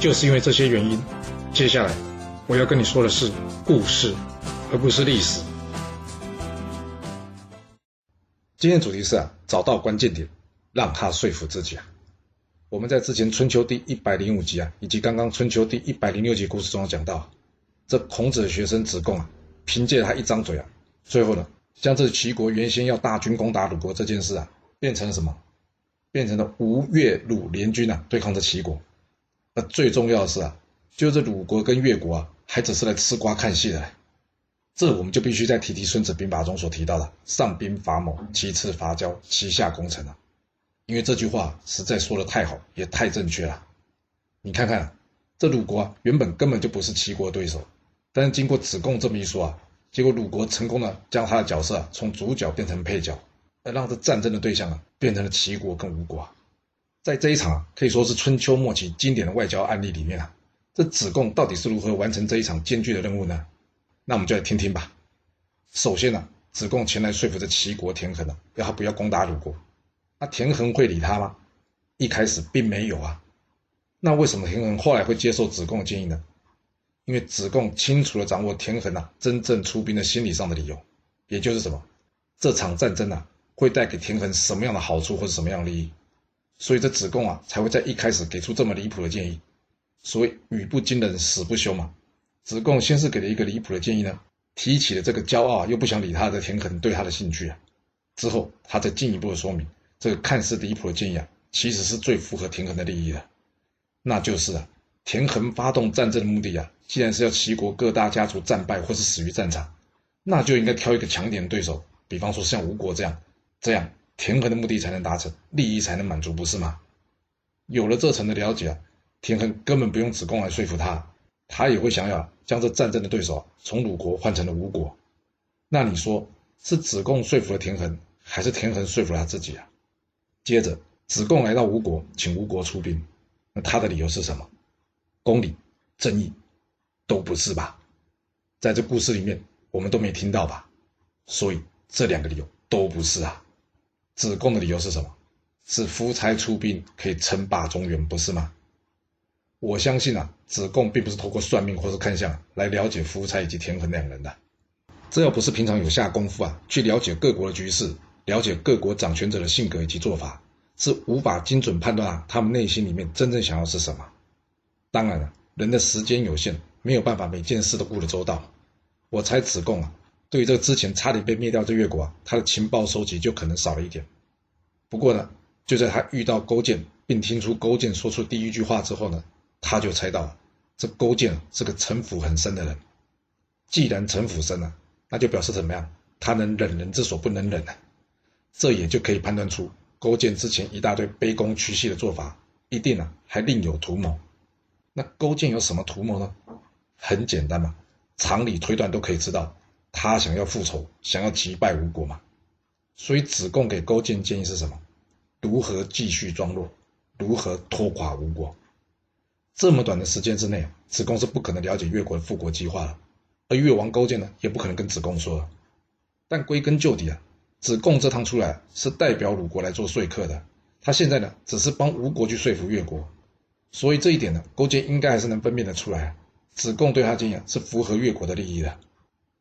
就是因为这些原因，接下来我要跟你说的是故事，而不是历史。今天主题是啊，找到关键点，让他说服自己啊。我们在之前春秋第一百零五集啊，以及刚刚春秋第一百零六集故事中讲到，这孔子的学生子贡啊，凭借他一张嘴啊，最后呢，将这齐国原先要大军攻打鲁国这件事啊，变成了什么？变成了吴越鲁联军啊，对抗着齐国。那最重要的是啊，就这鲁国跟越国啊，还只是来吃瓜看戏的。这我们就必须再提提《孙子兵法》中所提到的“上兵伐谋，其次伐交，其下攻城”了。因为这句话实在说的太好，也太正确了。你看看，这鲁国啊，原本根本就不是齐国对手，但是经过子贡这么一说啊，结果鲁国成功的将他的角色啊从主角变成配角，而让这战争的对象啊，变成了齐国跟吴国。在这一场可以说是春秋末期经典的外交案例里面啊，这子贡到底是如何完成这一场艰巨的任务呢？那我们就来听听吧。首先呢，子贡前来说服这齐国田横啊，要他不要攻打鲁国。那田横会理他吗？一开始并没有啊。那为什么田横后来会接受子贡的建议呢？因为子贡清楚的掌握田横啊真正出兵的心理上的理由，也就是什么，这场战争啊会带给田横什么样的好处或者什么样的利益。所以这子贡啊，才会在一开始给出这么离谱的建议。所谓语不惊人死不休嘛。子贡先是给了一个离谱的建议呢，提起了这个骄傲又不想理他的田横对他的兴趣啊。之后他再进一步的说明，这个看似离谱的建议啊，其实是最符合田横的利益的。那就是啊，田横发动战争的目的啊，既然是要齐国各大家族战败或是死于战场，那就应该挑一个强点的对手，比方说像吴国这样，这样。田横的目的才能达成，利益才能满足，不是吗？有了这层的了解，田横根本不用子贡来说服他，他也会想要将这战争的对手从鲁国换成了吴国。那你说是子贡说服了田横，还是田横说服了他自己啊？接着，子贡来到吴国，请吴国出兵，那他的理由是什么？公理、正义，都不是吧？在这故事里面，我们都没听到吧？所以这两个理由都不是啊。子贡的理由是什么？是夫差出兵可以称霸中原，不是吗？我相信啊，子贡并不是透过算命或是看相来了解夫差以及田横两人的。这要不是平常有下功夫啊，去了解各国的局势，了解各国掌权者的性格以及做法，是无法精准判断啊他们内心里面真正想要是什么。当然了，人的时间有限，没有办法每件事都顾得周到。我猜子贡啊。对于这个之前差点被灭掉这越国啊，他的情报收集就可能少了一点。不过呢，就在他遇到勾践，并听出勾践说出第一句话之后呢，他就猜到了这勾践是个城府很深的人。既然城府深了，那就表示怎么样？他能忍人之所不能忍啊。这也就可以判断出勾践之前一大堆卑躬屈膝的做法，一定啊还另有图谋。那勾践有什么图谋呢？很简单嘛，常理推断都可以知道。他想要复仇，想要击败吴国嘛？所以子贡给勾践建议是什么？如何继续装弱？如何拖垮吴国？这么短的时间之内，子贡是不可能了解越国的复国计划了。而越王勾践呢，也不可能跟子贡说。但归根究底啊，子贡这趟出来是代表鲁国来做说客的。他现在呢，只是帮吴国去说服越国。所以这一点呢，勾践应该还是能分辨得出来。子贡对他建议是符合越国的利益的。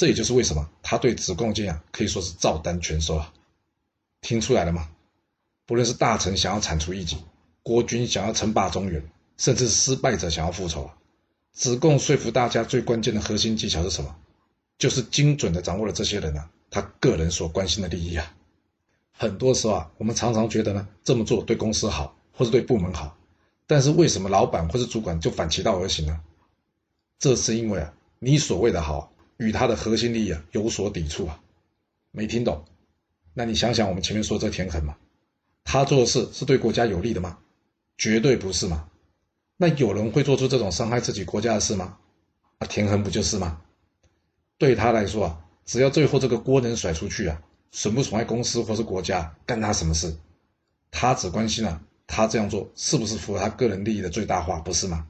这也就是为什么他对子贡建议可以说是照单全收啊！听出来了吗？不论是大臣想要铲除异己，国君想要称霸中原，甚至失败者想要复仇啊，子贡说服大家最关键的核心技巧是什么？就是精准的掌握了这些人啊，他个人所关心的利益啊。很多时候啊，我们常常觉得呢，这么做对公司好，或是对部门好，但是为什么老板或是主管就反其道而行呢？这是因为啊，你所谓的好。与他的核心利益啊有所抵触啊，没听懂？那你想想我们前面说这田横嘛，他做的事是对国家有利的吗？绝对不是嘛。那有人会做出这种伤害自己国家的事吗？啊，田横不就是吗？对他来说啊，只要最后这个锅能甩出去啊，损不损害公司或是国家，干他什么事？他只关心啊，他这样做是不是符合他个人利益的最大化，不是吗？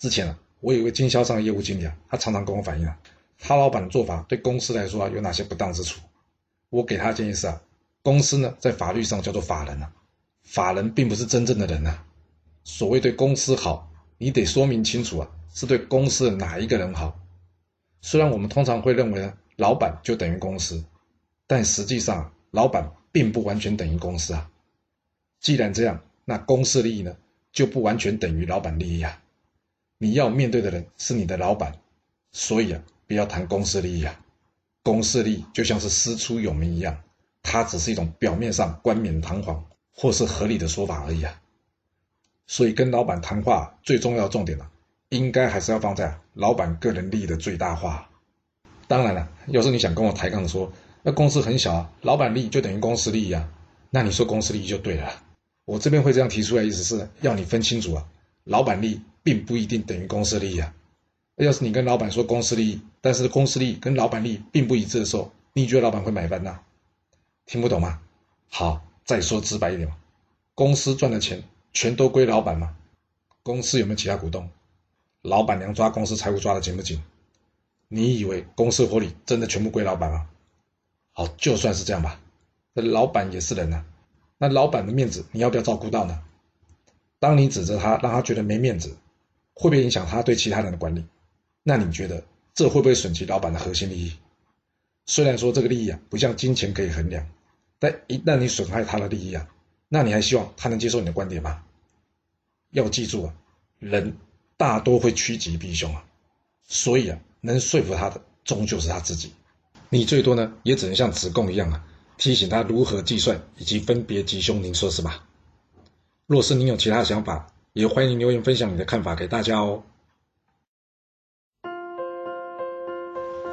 之前啊，我有一个经销商业务经理啊，他常常跟我反映啊，他老板的做法对公司来说有哪些不当之处？我给他的建议是啊，公司呢在法律上叫做法人啊，法人并不是真正的人啊。所谓对公司好，你得说明清楚啊，是对公司的哪一个人好？虽然我们通常会认为呢，老板就等于公司，但实际上老板并不完全等于公司啊。既然这样，那公司利益呢就不完全等于老板利益啊。你要面对的人是你的老板，所以啊，不要谈公司利益啊。公司利益就像是师出有名一样，它只是一种表面上冠冕堂皇或是合理的说法而已啊。所以跟老板谈话最重要重点呢，应该还是要放在老板个人利益的最大化。当然了，要是你想跟我抬杠说，那公司很小啊，老板利益就等于公司利益啊，那你说公司利益就对了。我这边会这样提出来，意思是要你分清楚啊，老板利益并不一定等于公司利益啊。要是你跟老板说公司利益，但是公司利益跟老板利益并不一致的时候，你觉得老板会买单呐？听不懂吗？好，再说直白一点公司赚的钱。全都归老板吗？公司有没有其他股东？老板娘抓公司财务抓的紧不紧？你以为公司活里真的全部归老板吗？好，就算是这样吧，那老板也是人呐，那老板的面子你要不要照顾到呢？当你指责他，让他觉得没面子，会不会影响他对其他人的管理？那你觉得这会不会损及老板的核心利益？虽然说这个利益啊不像金钱可以衡量，但一旦你损害他的利益啊，那你还希望他能接受你的观点吗？要记住啊，人大多会趋吉避凶啊，所以啊，能说服他的终究是他自己。你最多呢，也只能像子贡一样啊，提醒他如何计算以及分别吉凶，您说是吧？若是您有其他想法，也欢迎留言分享你的看法给大家哦。